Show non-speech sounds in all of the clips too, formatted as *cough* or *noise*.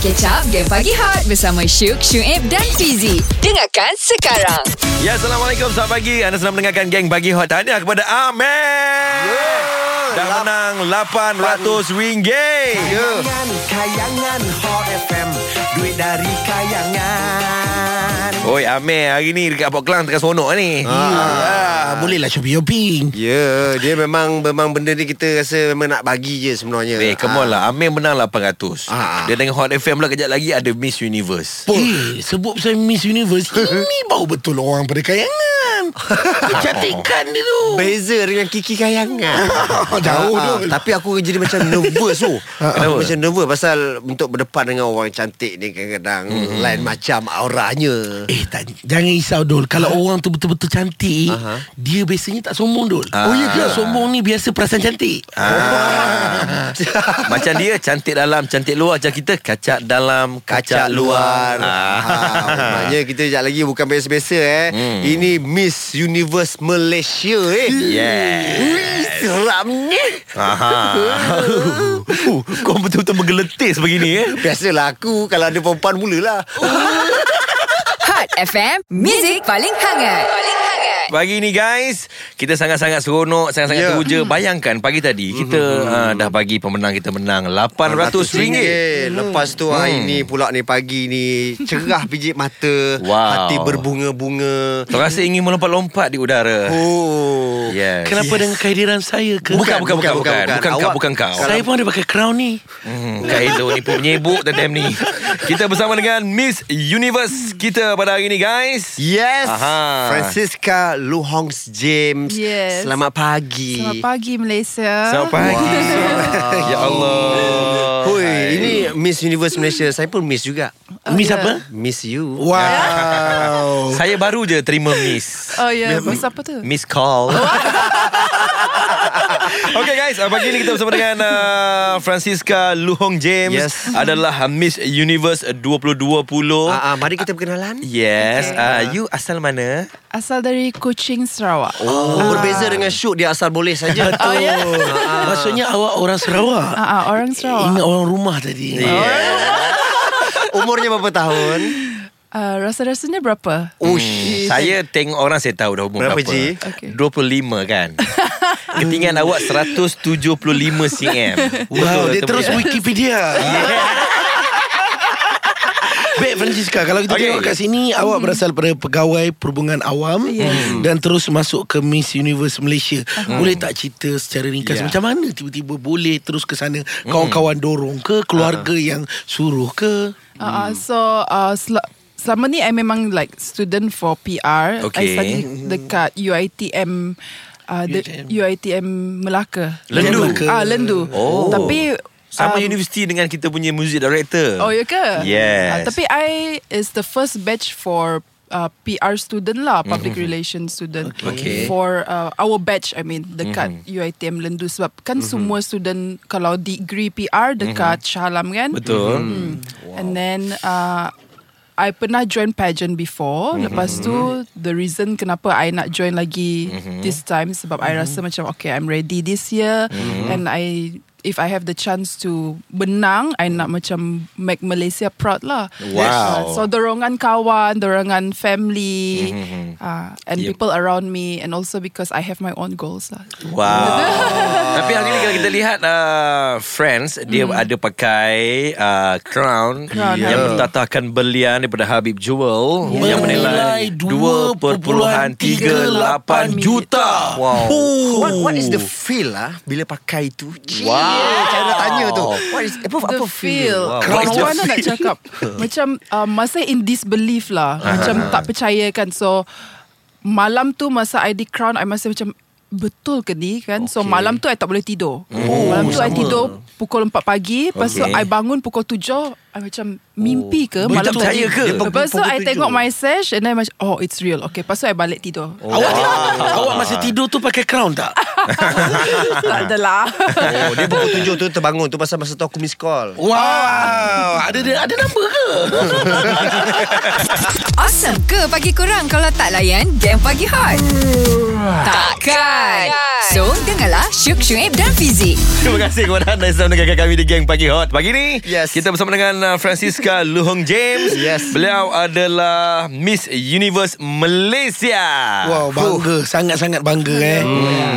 Catch up Game Pagi Hot Bersama Syuk, Syuib dan Fizi Dengarkan sekarang Ya, Assalamualaikum. Selamat pagi. Anda sedang mendengarkan Geng Pagi Hot. Tahniah kepada Amel. Dah menang RM800. Kayangan, kayangan Hot FM Duit dari kayangan Oi, Amel. Hari ni dekat Port Kelang tengah sonok ni. Ah, bolehlah shopping-shopping. Ya, dia memang memang benda ni kita rasa memang nak bagi je sebenarnya. Eh, come on lah. Amel menang 800. Ah. Dia dengan Hot FM pula kejap lagi ada Miss Universe. Eh, sebut pasal Miss Universe *laughs* Ini bau betul orang pada kayangan *laughs* Kecantikan dia tu Beza dengan Kiki Kayangan *laughs* Jauh Ah, tu. Tapi aku jadi macam nervous tu *laughs* Kenapa? Aku macam nervous Pasal untuk berdepan dengan orang cantik ni Kadang-kadang Lain macam auranya Eh tak, jangan risau Dul Kalau orang tu betul-betul cantik Aha. Dia biasanya tak sombong Dul Ah. Oh ya ke? Sombong ni biasa perasaan cantik Ah. Macam dia cantik dalam, cantik luar. Macam kita kacak dalam, Kacak luar Ah. ah. Maknanya kita sekejap lagi Bukan biasa-biasa eh Hmm. Ini Miss Universe Malaysia eh Yes. Seramnya Aha. *laughs* Uh, Kau betul-betul menggeletis begini eh. Biasalah aku Kalau ada perempuan mulalah *laughs* Hot FM Music paling hangat Paling hangat Pagi ni guys. Kita sangat-sangat seronok Sangat-sangat yeah. teruja Bayangkan pagi tadi Kita uh, dah bagi pemenang Kita menang RM800 Lepas tu hmm. hari ni pula ni pagi ni Cerah *laughs* pijit mata. Wow. Hati berbunga-bunga. Terasa ingin melompat-lompat di udara. Oh. Yes. Kenapa Yes. dengan kehadiran saya ke? Bukan, bukan, bukan, bukan, bukan, bukan, kau, Awak- bukan kau. Saya pun ada pakai crown ni. Hmm, Kak Elo ni pun menyebuk Tadam ni. *laughs* Kita bersama dengan Miss Universe Kita pada hari ni guys. Yes. Aha. Francisca Luhong James. Yes. Selamat pagi. Selamat pagi Malaysia. Selamat pagi. Ya Allah. Hui, ini Miss Universe Malaysia. Saya pun Miss juga. Miss ya. apa? Miss you. Wow. Saya baru je terima Miss. Oh ya, yeah. Miss apa tu? Miss call *laughs* *laughs* Okay guys uh, Pagi ni kita bersama dengan uh, Francisca Luhong James Yes. Adalah uh, Miss Universe 2020 ah, ah, Mari kita perkenalan Yes Okay. uh, You asal mana? Asal dari Kuching, Sarawak. Oh, berbeza dengan shoot Dia asal boleh saja *laughs* Oh ya? Maksudnya awak orang Sarawak Ah, ah, orang Sarawak. Ingat orang rumah tadi *laughs* Umurnya berapa tahun? Uh, rasa-rasanya berapa? Ush Saya tengok orang saya tahu dah umur Berapa, berapa, Ji? Okey. 25 kan Ketinggian awak 175 cm Wow, dia atau terus bukan? Wikipedia. *laughs* Baik Francisca Kalau kita Okay. tengok kat sini Awak berasal daripada Pegawai Perhubungan Awam Yes. Dan terus masuk ke Miss Universe Malaysia Boleh tak cerita secara ringkas Yeah. Macam mana tiba-tiba boleh terus ke sana Kawan-kawan dorong ke Keluarga yang suruh ke Uh, uh, so, uh, sel- selama ni I memang like student for PR. Okay. I study dekat UITM uh, the, UITM Melaka. Lendu? Ah, Lendu. Oh. Tapi Sama um, universiti dengan kita punya music director Oh ya ke? Yes. Ah, tapi I is the first batch for uh, PR student lah, public Mm-hmm. relations student. Okay. For uh, our batch, I mean, dekat UiTM Lendu sebab kan semua student kalau degree PR dekat Shah Alam kan? Betul Hmm. And then uh, I pernah join pageant before. Lepas tu the reason kenapa I nak join lagi this time sebab I rasa macam okay I'm ready this year. And I if I have the chance to benang I nak macam make Malaysia proud lah. Wow. Uh, so dorongan kawan, dorongan family uh, and Yep. people around me and also because I have my own goals lah. Wow *laughs* Tapi hari ni kalau kita lihat uh, Friends Dia ada pakai uh, Crown, Crown, Yang Habib. bertatahkan berlian Daripada Habib Jewel Yeah. Yang menilai 2.38 juta Wow. Oh. What what is the feel lah bila pakai tu? Cik, Cara nak tanya tu. What is apa the apa feel. Wow. Macam the mana nak cakap? *laughs* Macam uh, masa in disbelief lah. Macam tak percaya kan. So malam tu masa I di crown I masih macam betul ke ni kan. So Okay. malam tu I tak boleh tidur. malam tu I tidur pukul 4 pagi. Lepas tu Okay. I bangun pukul 7. I macam mimpi ke Boleh malam percaya ke? Lepas tu I 7. tengok my sesh and I macam oh it's real. Okay, lepas tu I balik tidur. Awak *laughs* awak masa tidur tu pakai crown tak? *laughs* tak adalah. Oh, dia pukul tujuh tu terbangun tu pasal masa tu aku miss call. Wow, ada ada number ke? *laughs* Awesome ke pagi kurang Kalau tak layan Game Pagi Hot Takkan So dengarlah Syuk, Syuib dan Fizi Terima kasih kepada anda yang sedang mendengarkan kami di Geng Pagi Hot Pagi ni Yes. Kita bersama dengan uh, Francisca Luhong James. Yes. Beliau adalah Miss Universe Malaysia. Wow bangga Sangat-sangat bangga eh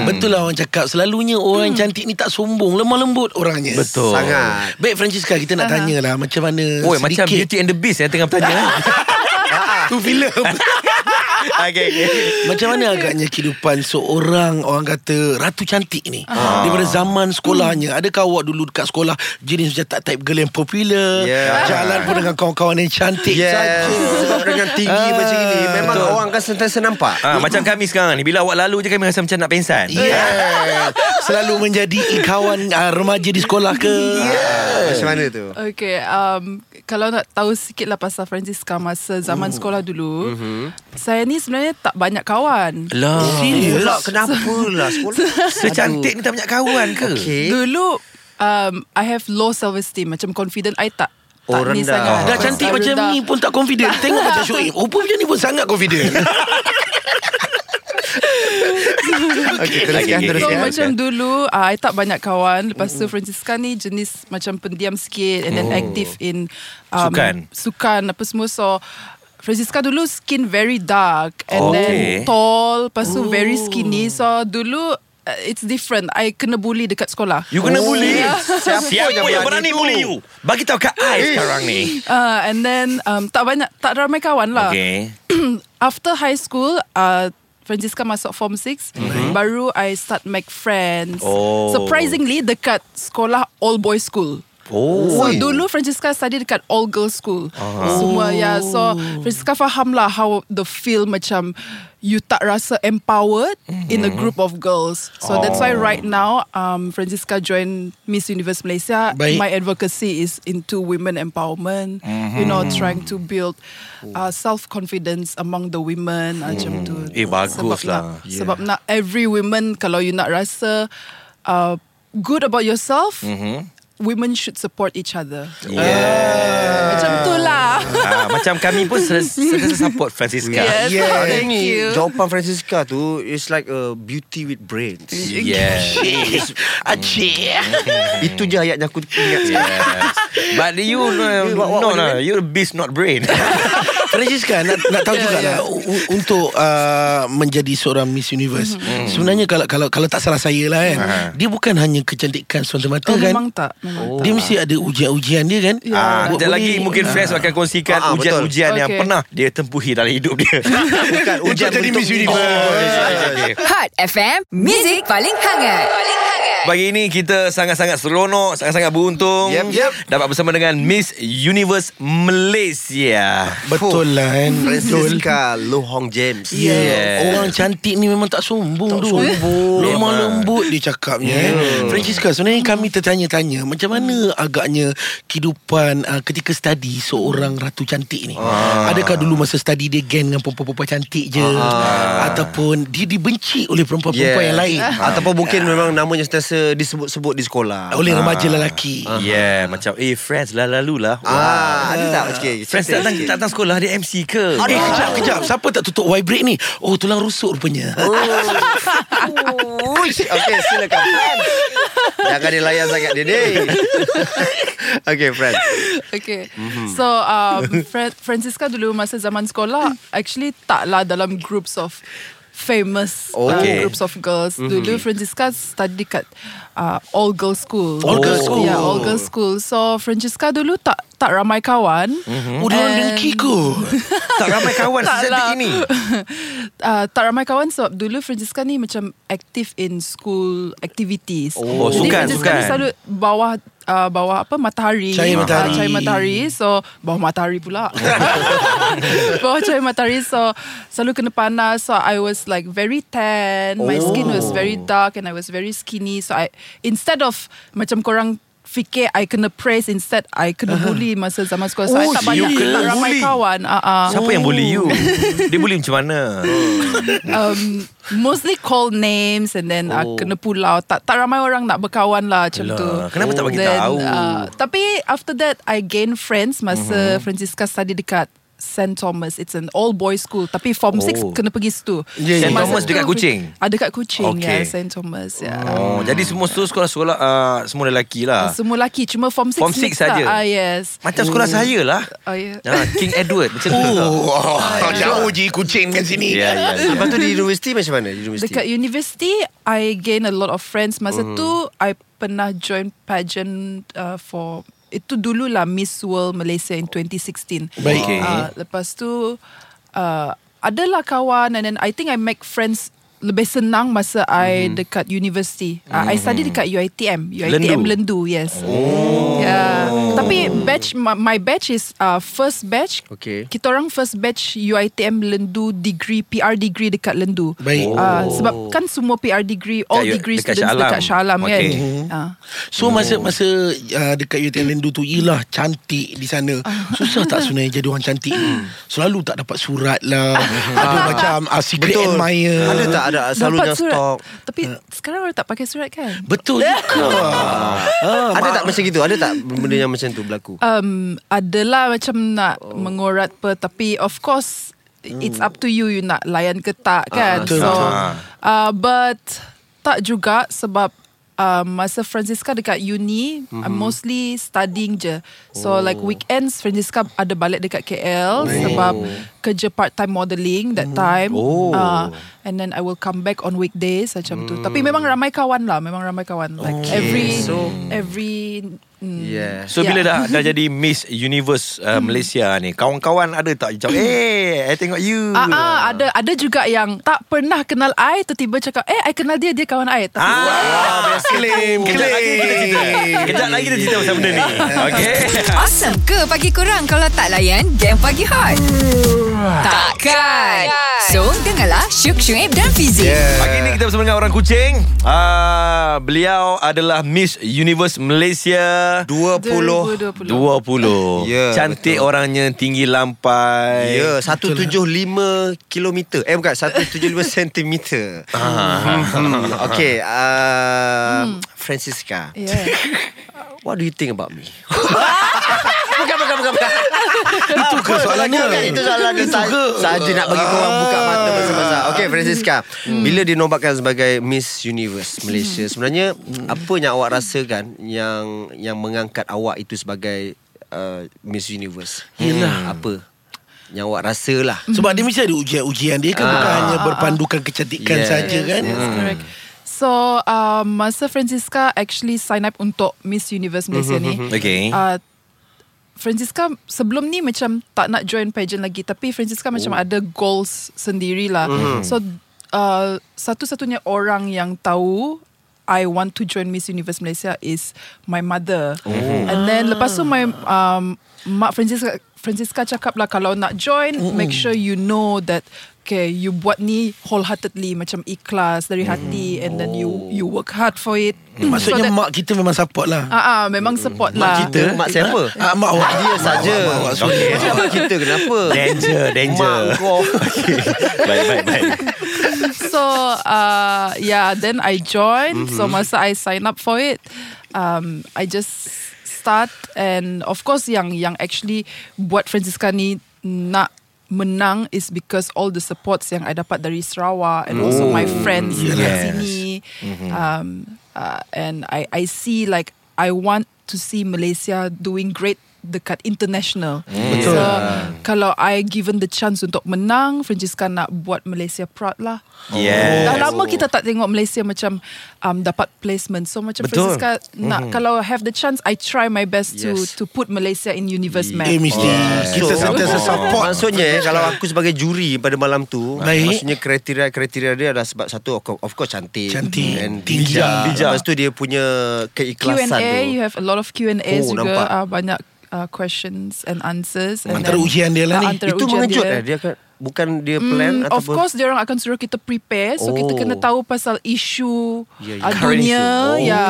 Betul lah orang cakap Selalunya orang cantik ni tak sombong Lemah lembut orangnya Betul. Sangat. Baik Francisca Kita nak tanya lah Macam mana Oh, macam sedikit Beauty and the Beast yang tengah bertanya. *laughs* Tu filem *laughs* okay, okay. Macam mana agaknya kehidupan seorang orang kata ratu cantik ni Ah. daripada zaman sekolahnya adakah awak dulu dekat sekolah jenis macam tak type girl yang popular Yeah. jalan pun dengan kawan-kawan yang cantik Yes. saja Sebab dengan tinggi Ah, macam ini Memang betul. orang akan sentiasa nampak Ah, macam kami sekarang ni Bila awak lalu je kami rasa macam nak pensan Yeah. Selalu menjadi kawan uh, remaja di sekolah ke? Macam mana tu Okay, um, kalau nak tahu sikit lah pasal Francisca masa zaman sekolah dulu, saya ni sebenarnya tak banyak kawan. Lah Serius? Pula kenapa lah sekolah *laughs* Secantik ni tak banyak kawan ke Okay Dulu, um, I have low self-esteem. Macam confident I tak, Oh, tak ni rendah. sangat. Dah cantik macam rendah. ni pun tak confident Tengok macam Shoaib Rupa macam ni pun sangat confident *laughs* *laughs* Okay teruskan Okay, okay, So teruskan. macam dulu uh, I tak banyak kawan. Lepas tu Francisca ni Jenis macam pendiam sikit And then active in um, Sukan. Sukan apa semua. So Francisca dulu skin very dark And Okay. then tall Lepas tu very skinny. So dulu uh, It's different. I kena bully dekat sekolah. You kena Oh, bully? *laughs* Siapa Siapa yang yang berani bully you? Bagi tahu kat I sekarang ni. Uh, And then um, Tak banyak Tak ramai kawan lah. Okay *clears throat* After high school uh, Francisca masuk form 6 Baru I start make friends. Oh. Surprisingly Dekat sekolah all boys school Oh So dulu Francisca study dekat all girls school. Semua ya. So Francisca faham lah how the feel macam you tak rasa empowered in a group of girls. So that's why right now um Francisca join Miss Universe Malaysia. Baik. My advocacy is into women empowerment. You know trying to build uh, self confidence among the women macam tu. Eh, bagus sebab lah. Nak, Sebab nak every women kalau you nak rasa uh, good about yourself. Women should support each other. Yeah Macam tu lah. ah, Macam kami pun Sentiasa support Francisca Yes. Yeah, Thank you. jawapan Francisca tu is like a beauty with brains. Yeah *laughs* Acik Itu je ayat yang aku ingat. Yes. But you uh, no you lah, you're a beast not brain. *laughs* Francisca nak, nak tahu Ya, jugalah ya. u- untuk uh, menjadi seorang Miss Universe. Mm-hmm. Sebenarnya kalau kalau kalau tak salah saya lah kan. Aha. Dia bukan hanya kecantikan semata-mata Oh, kan. memang tak. Memang Dia mesti ada ujian-ujian dia kan. Ya. Ah, Bo- Sekejap lagi mungkin Friends akan kongsikan Ah, ah, ujian-ujian yang Okay. pernah dia tempuhi dalam hidup dia. *laughs* Bukan ujian jadi untuk Miss Universe. Okay. Hot FM, Music paling hangat. Paling hangat. Pagi ini kita sangat-sangat seronok, sangat-sangat beruntung Yep, yep. dapat bersama dengan Miss Universe Malaysia. Betul lah kan. Betul. Francisca Loh Hong James. Ya, Yeah. orang cantik ni memang tak sombong Tak tu. sombong. Lemah Memang. lembut dia cakapnya. Yeah. Francisca, sebenarnya kami tertanya-tanya macam mana agaknya kehidupan uh, ketika study seorang ratu cantik ni. Ah. Adakah dulu masa study dia geng dengan perempuan-perempuan cantik je ataupun dia dibenci oleh perempuan-perempuan yang lain Ataupun mungkin memang namanya sentiasa disebut-sebut di sekolah. oleh remaja lelaki. Yeah, macam eh Friends lah lalu lah. Ah, ada tak sikit? Friends cerita datang, sikit. datang sekolah dia MC ke? Eh kejap kejap Siapa tak tutup vibrate ni Oh tulang rusuk rupanya *laughs* Uish. Okay, silakan Friends. Jangan dia layan sangat dia ni. *laughs* okay, Friends. Okay. So um, Fra- Francisca dulu masa zaman sekolah actually taklah dalam groups of famous uh, Okay. groups of girls. Dulu Francisca study kat uh, all girls school. All girls school. Yeah, all girls school. So Francisca dulu tak tak ramai kawan. Oh dia orang And- dengki kot *laughs* tak ramai kawan secantik lah. ini. *laughs* uh, tak ramai kawan sebab dulu Francisca ni macam active in school activities. Oh, Jadi sukan, Francisca ni sukan. selalu bawah uh, bawah apa matahari. Cahaya matahari. Uh, cahaya matahari. So bawah matahari pula. *laughs* bawah cahaya matahari so selalu kena panas. So I was like very tan. My skin was very dark and I was very skinny. So I instead of macam korang fikir I kena praise instead I kena bully masa zaman sekolah. So I Oh, tak banyak you kena tak ramai bully? kawan. Uh, uh, Siapa yang bully you? *laughs* Dia bully macam mana? *laughs* um, mostly call names and then oh. uh, kena pulau. Tak tak ramai orang nak berkawan lah macam Alah, tu. kenapa tak bagi Then, tahu? Uh, tapi after that I gain friends masa mm-hmm. Francisca study dekat St. Thomas. It's an all boys school. Tapi form 6 Oh. kena pergi situ. Yeah, St. yeah. Thomas dekat Kuching? Ah, dekat Kuching, Okay. yeah, St. Thomas. Yeah. Oh, jadi semua tu sekolah-sekolah uh, semua lelaki lah. Semua lelaki Cuma form 6 Form six saja? lah. ah, Yes Macam sekolah saya lah. Oh, yeah. Ah, King Edward macam tu. tau. Oh, jauh je kucing kat sini. Ya, ya. Lepas tu di universiti macam mana? Di universiti. Dekat university I gain a lot of friends Masa Hmm. tu I pernah join pageant uh, For Itu dulu lah Miss World Malaysia in 2016 Baik. Okay. uh, Lepas tu uh, Adalah kawan And then I think I make friends lebih senang masa I dekat university. Uh, I study dekat UiTM. UiTM Lendu, yes. Oh. Yeah. Tapi batch my, my batch is uh, first batch. Okay. Kita orang first batch UiTM Lendu degree PR degree dekat Lendu. Baik. Uh, sebab kan semua PR degree all Dekat- degree dekat students Shah Alam. dekat Shah Alam kan. Okay. Uh. So masa masa uh, dekat UTM Lendu tu Yelah cantik di sana *laughs* Susah tak sebenarnya jadi orang cantik ni Selalu tak dapat surat lah *laughs* Ada macam uh, secret Betul. admirer Ada tak ada selalu Dapat yang surat. stok? Tapi sekarang orang tak pakai surat kan? Betul juga *laughs* ah, Ada tak macam gitu? Ada tak benda yang macam tu berlaku? um, adalah macam nak oh. mengorat pe tapi of course it's up to you you nak layan ke tak kan betul, so uh, but tak juga sebab uh, masa Francisca dekat uni mm-hmm. I'm mostly studying je. So oh. like weekends Francisca ada balik dekat KL sebab kerja part time modelling that time. Oh. uh, and then I will come back on weekdays macam tu. Tapi memang ramai kawan lah memang ramai kawan. Like every So- every mm, Yeah. So Yeah. bila dah dah jadi Miss Universe uh, Malaysia ni, kawan-kawan ada tak cakap, "Eh, I tengok you." Ah, ah, ada ada juga yang tak pernah kenal I tiba-tiba cakap, "Eh, I kenal dia, dia kawan I." Tapi Ah, claim, Kejap lagi kita cerita. Kejap lagi kita cerita pasal benda ni. *laughs* Okay. *laughs* Awesome ke pagi korang kalau tak layan game pagi hot? Takkan. So, dengarlah Syuk Syuib dan Fizi. Pagi ni kita bersama dengan orang Kuching. Ah, beliau adalah Miss Universe Malaysia 20 2020. 20. Ya, Cantik betul. orangnya, tinggi lampai. Ya, 175 kilometer. Eh bukan, 175 *laughs* sentimeter. Hmm, okay, uh, *laughs* Francisca. yeah. What do you think about me? *laughs* Bukan bukan bukan bukan. Itu ke soalannya Bukan, itu soalannya. Saya, saja nak bagi korang buka mata masa-masa. Okay, Francisca. Bila dinobatkan sebagai Miss Universe Malaysia, sebenarnya apa yang awak rasakan yang yang mengangkat awak itu sebagai uh, Miss Universe? Yelah. Apa? Yang awak rasa lah. Sebab dia mesti ada ujian-ujian Dia kan bukan hanya berpandukan kecantikan Yes. saja kan Yes, correct. So, uh, masa Francisca actually sign up untuk Miss Universe Malaysia ni. Okay. Uh, Francisca sebelum ni macam tak nak join pageant lagi tapi Francisca macam ada goals sendirilah. So uh, satu-satunya orang yang tahu I want to join Miss Universe Malaysia is my mother. And then lepas tu my um, mak Francisca Francisca cakap lah kalau nak join make sure you know that okay you buat ni wholeheartedly macam ikhlas dari hati and then you you work hard for it. Maksudnya so that, mak kita memang support lah ah, ah, memang support lah. Kita, mak siapa? Ah, mak awak Dia saja. Mak. Okay. Macam mak kita kenapa? Danger, danger. Mak kau. *laughs* baik, baik, baik. *laughs* so uh, yeah then I joined so masa I sign up for it um, I just start and of course yang yang actually buat Francisca ni nak menang is because all the supports yang I dapat dari Sarawak and also my friends Yes. kat sini. Um, uh, and I I see like I want to see Malaysia doing great dekat international. Betul. So kalau I given the chance untuk menang, Francisca nak buat Malaysia proud lah. Yes. Dah lama kita tak tengok Malaysia macam um, dapat placement. So macam Betul. Francisca nak kalau have the chance, I try my best to Yes. to put Malaysia in universe map. Eh mesti Kita So, sentiasa support Maksudnya eh, Kalau aku sebagai juri Pada malam tu Baik. Maksudnya kriteria-kriteria dia adalah Sebab satu Of course, cantik Cantik, and tinggi. bijak. Bijak. Lepas tu dia punya Keikhlasan Q&A, tu you have a lot of Q&As Oh, juga. nampak. Uh, banyak uh, questions and answers. And Antara ujian dia lah Ah, ni. Itu mengejut dia. eh Dia kan bukan dia plan Mm, of ataupun course, dia orang akan suruh kita prepare, so kita Oh. kena tahu pasal isu uh, Current dunia, issue. ya,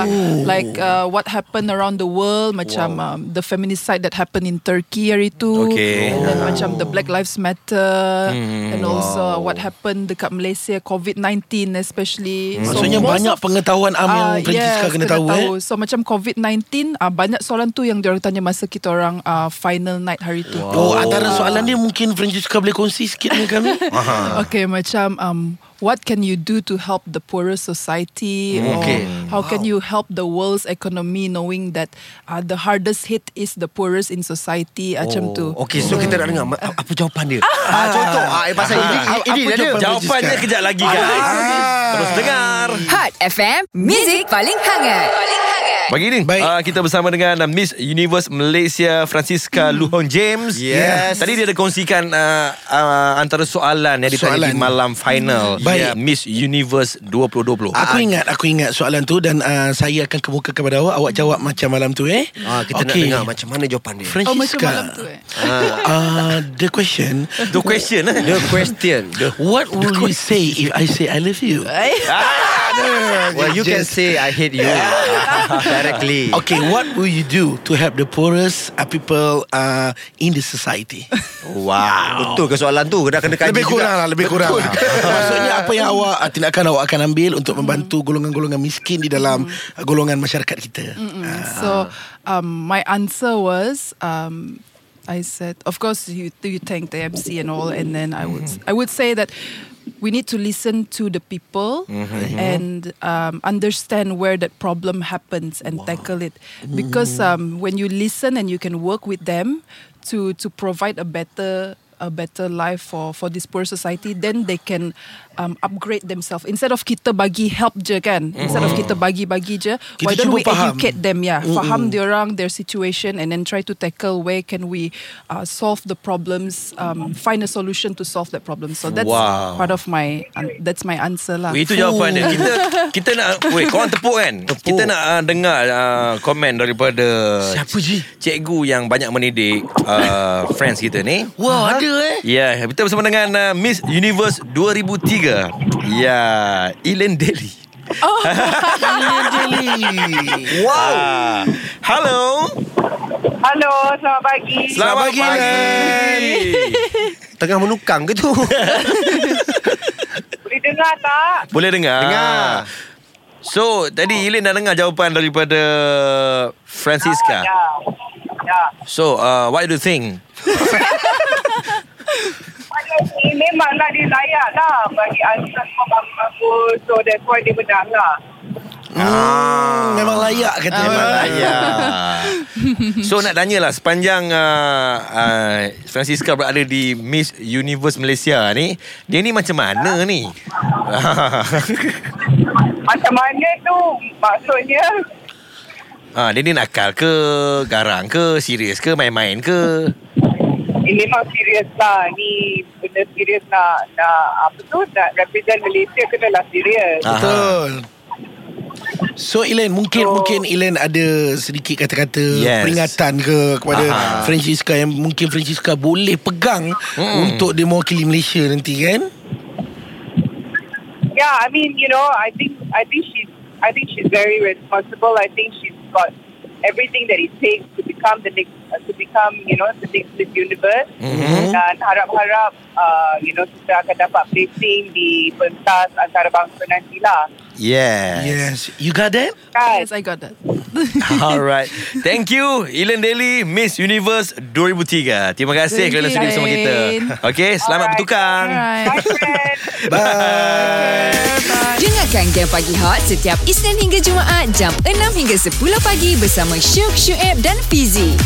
like uh, what happened around the world, macam um, the feminicide that happened in Turkey hari tu, Okay. and then macam the Black Lives Matter, Hmm, and also what happened dekat Malaysia, COVID-19 especially. So Maksudnya most banyak of- pengetahuan am yang Ah, Francisca yes, kena tahu eh. So macam COVID-19 uh, banyak soalan tu yang diorang tanya masa kita orang uh, final night hari tu. Oh, antara soalan dia mungkin Francisca boleh kongsi sikit dengan kami. Okay, macam um, what can you do to help the poorer society? Or Okay. how can you help the world's economy knowing that uh, the hardest hit is the poorest in society? Macam tu. Okey, so kita nak dengar ma- apa jawapan dia. Ah, contoh. Ah, eh, pasal ini, Ah, ini apa dia ada. jawapan Jawapannya Francisca? kejap lagi guys. Terus dengar. Hot FM, Music paling hangat. Paling hangat. Pagi ni Baik. uh, kita bersama dengan uh, Miss Universe Malaysia Francisca Luh Hong James. Yes. Tadi dia ada kongsikan uh, uh, antara soalan yang ditanya Soalan. di malam final Baik. Ya, Miss Universe 2020. Aku ingat Aku ingat soalan tu Dan uh, saya akan kemuka kepada awak Awak jawab macam malam tu eh Ah, kita nak dengar macam mana jawapan dia. Oh, macam Francisca malam tu eh? uh, The question The question eh. The question. What will you say If I say I love you well, you can say I hate you *laughs* directly. Okay what will you do To help the poorest uh, People uh, In the society Wow. Betul ke soalan tu? Dah kena kaji Lebih juga. kurang lah Lebih kurang lah Maksudnya apa yang awak uh, Tindakan awak akan ambil Untuk membantu golongan-golongan miskin Di dalam uh, golongan masyarakat kita? Ah. So um, my answer was um, I said, of course you you thank the MC and all, and then I would I would say that we need to listen to the people and um, understand where that problem happens and tackle it. Because um, when you listen and you can work with them to to provide a better a better life for for this poor society then they can um, upgrade themselves instead of kita bagi help je kan instead of kita bagi-bagi je Kita why don't we faham. educate them yeah faham diorang their situation and then try to tackle where can we uh, solve the problems um, find a solution to solve that problem so that's Wow. part of my uh, that's my answer lah Itu jawapan dia. Kita kita nak wait, korang tepuk kan? Kita nak uh, dengar uh, komen daripada Siapa Ji? cikgu yang banyak mendidik uh, friends kita ni. Wah ada eh Ya, yeah, kita bersama dengan uh, Miss Universe 2003. Ya, yeah, Elaine Daly. *laughs* Jelly Wow. Uh, hello. Halo, selamat pagi. Selamat, pagi, pagi. *laughs* Tengah menukang ke tu? *laughs* Boleh dengar tak? Boleh dengar? Dengar. So, tadi Elaine dah dengar jawapan daripada Francisca. Ya. Ya. So, uh, what do you think? Ini memanglah dia layak lah bagi answer semua bagus-bagus. So that's why dia menang lah. Hmm, Memang layak kata Memang layak. so nak tanya lah sepanjang uh, uh, Francisca berada di Miss Universe Malaysia ni, dia ni macam mana ni? *laughs* Macam mana tu maksudnya? ha, dia ni nakal ke, garang ke, serius ke, main-main ke? Ini memang serius lah. Ni benda serius nak, nak apa tu, nak represent Malaysia kenalah serius. Ah. Betul So Elaine mungkin So- mungkin Elaine ada sedikit kata-kata Yes. peringatan ke kepada Aha. Francisca yang mungkin Francisca boleh pegang untuk dia mewakili Malaysia nanti kan? Yeah, I mean, you know, I think I think she's I think she's very responsible. I think she's got everything that it takes to become the next uh, to become you know the next Miss Universe. Dan harap-harap uh, you know kita akan dapat placing di pentas antarabangsa nantilah. Yes. Yes. You got that? Yes I got that *laughs* Alright. Thank you Elaine Daly Miss Universe 2003. Terima kasih Thank kerana you, sudi bersama kita. Okay, selamat Alright. bertukang. alright Bye, friends. *laughs* Bye. Dengarkan Game Pagi Hot setiap Isnin hingga Jumaat jam 6 hingga 10 pagi bersama Syuk, Syuib dan Fizi.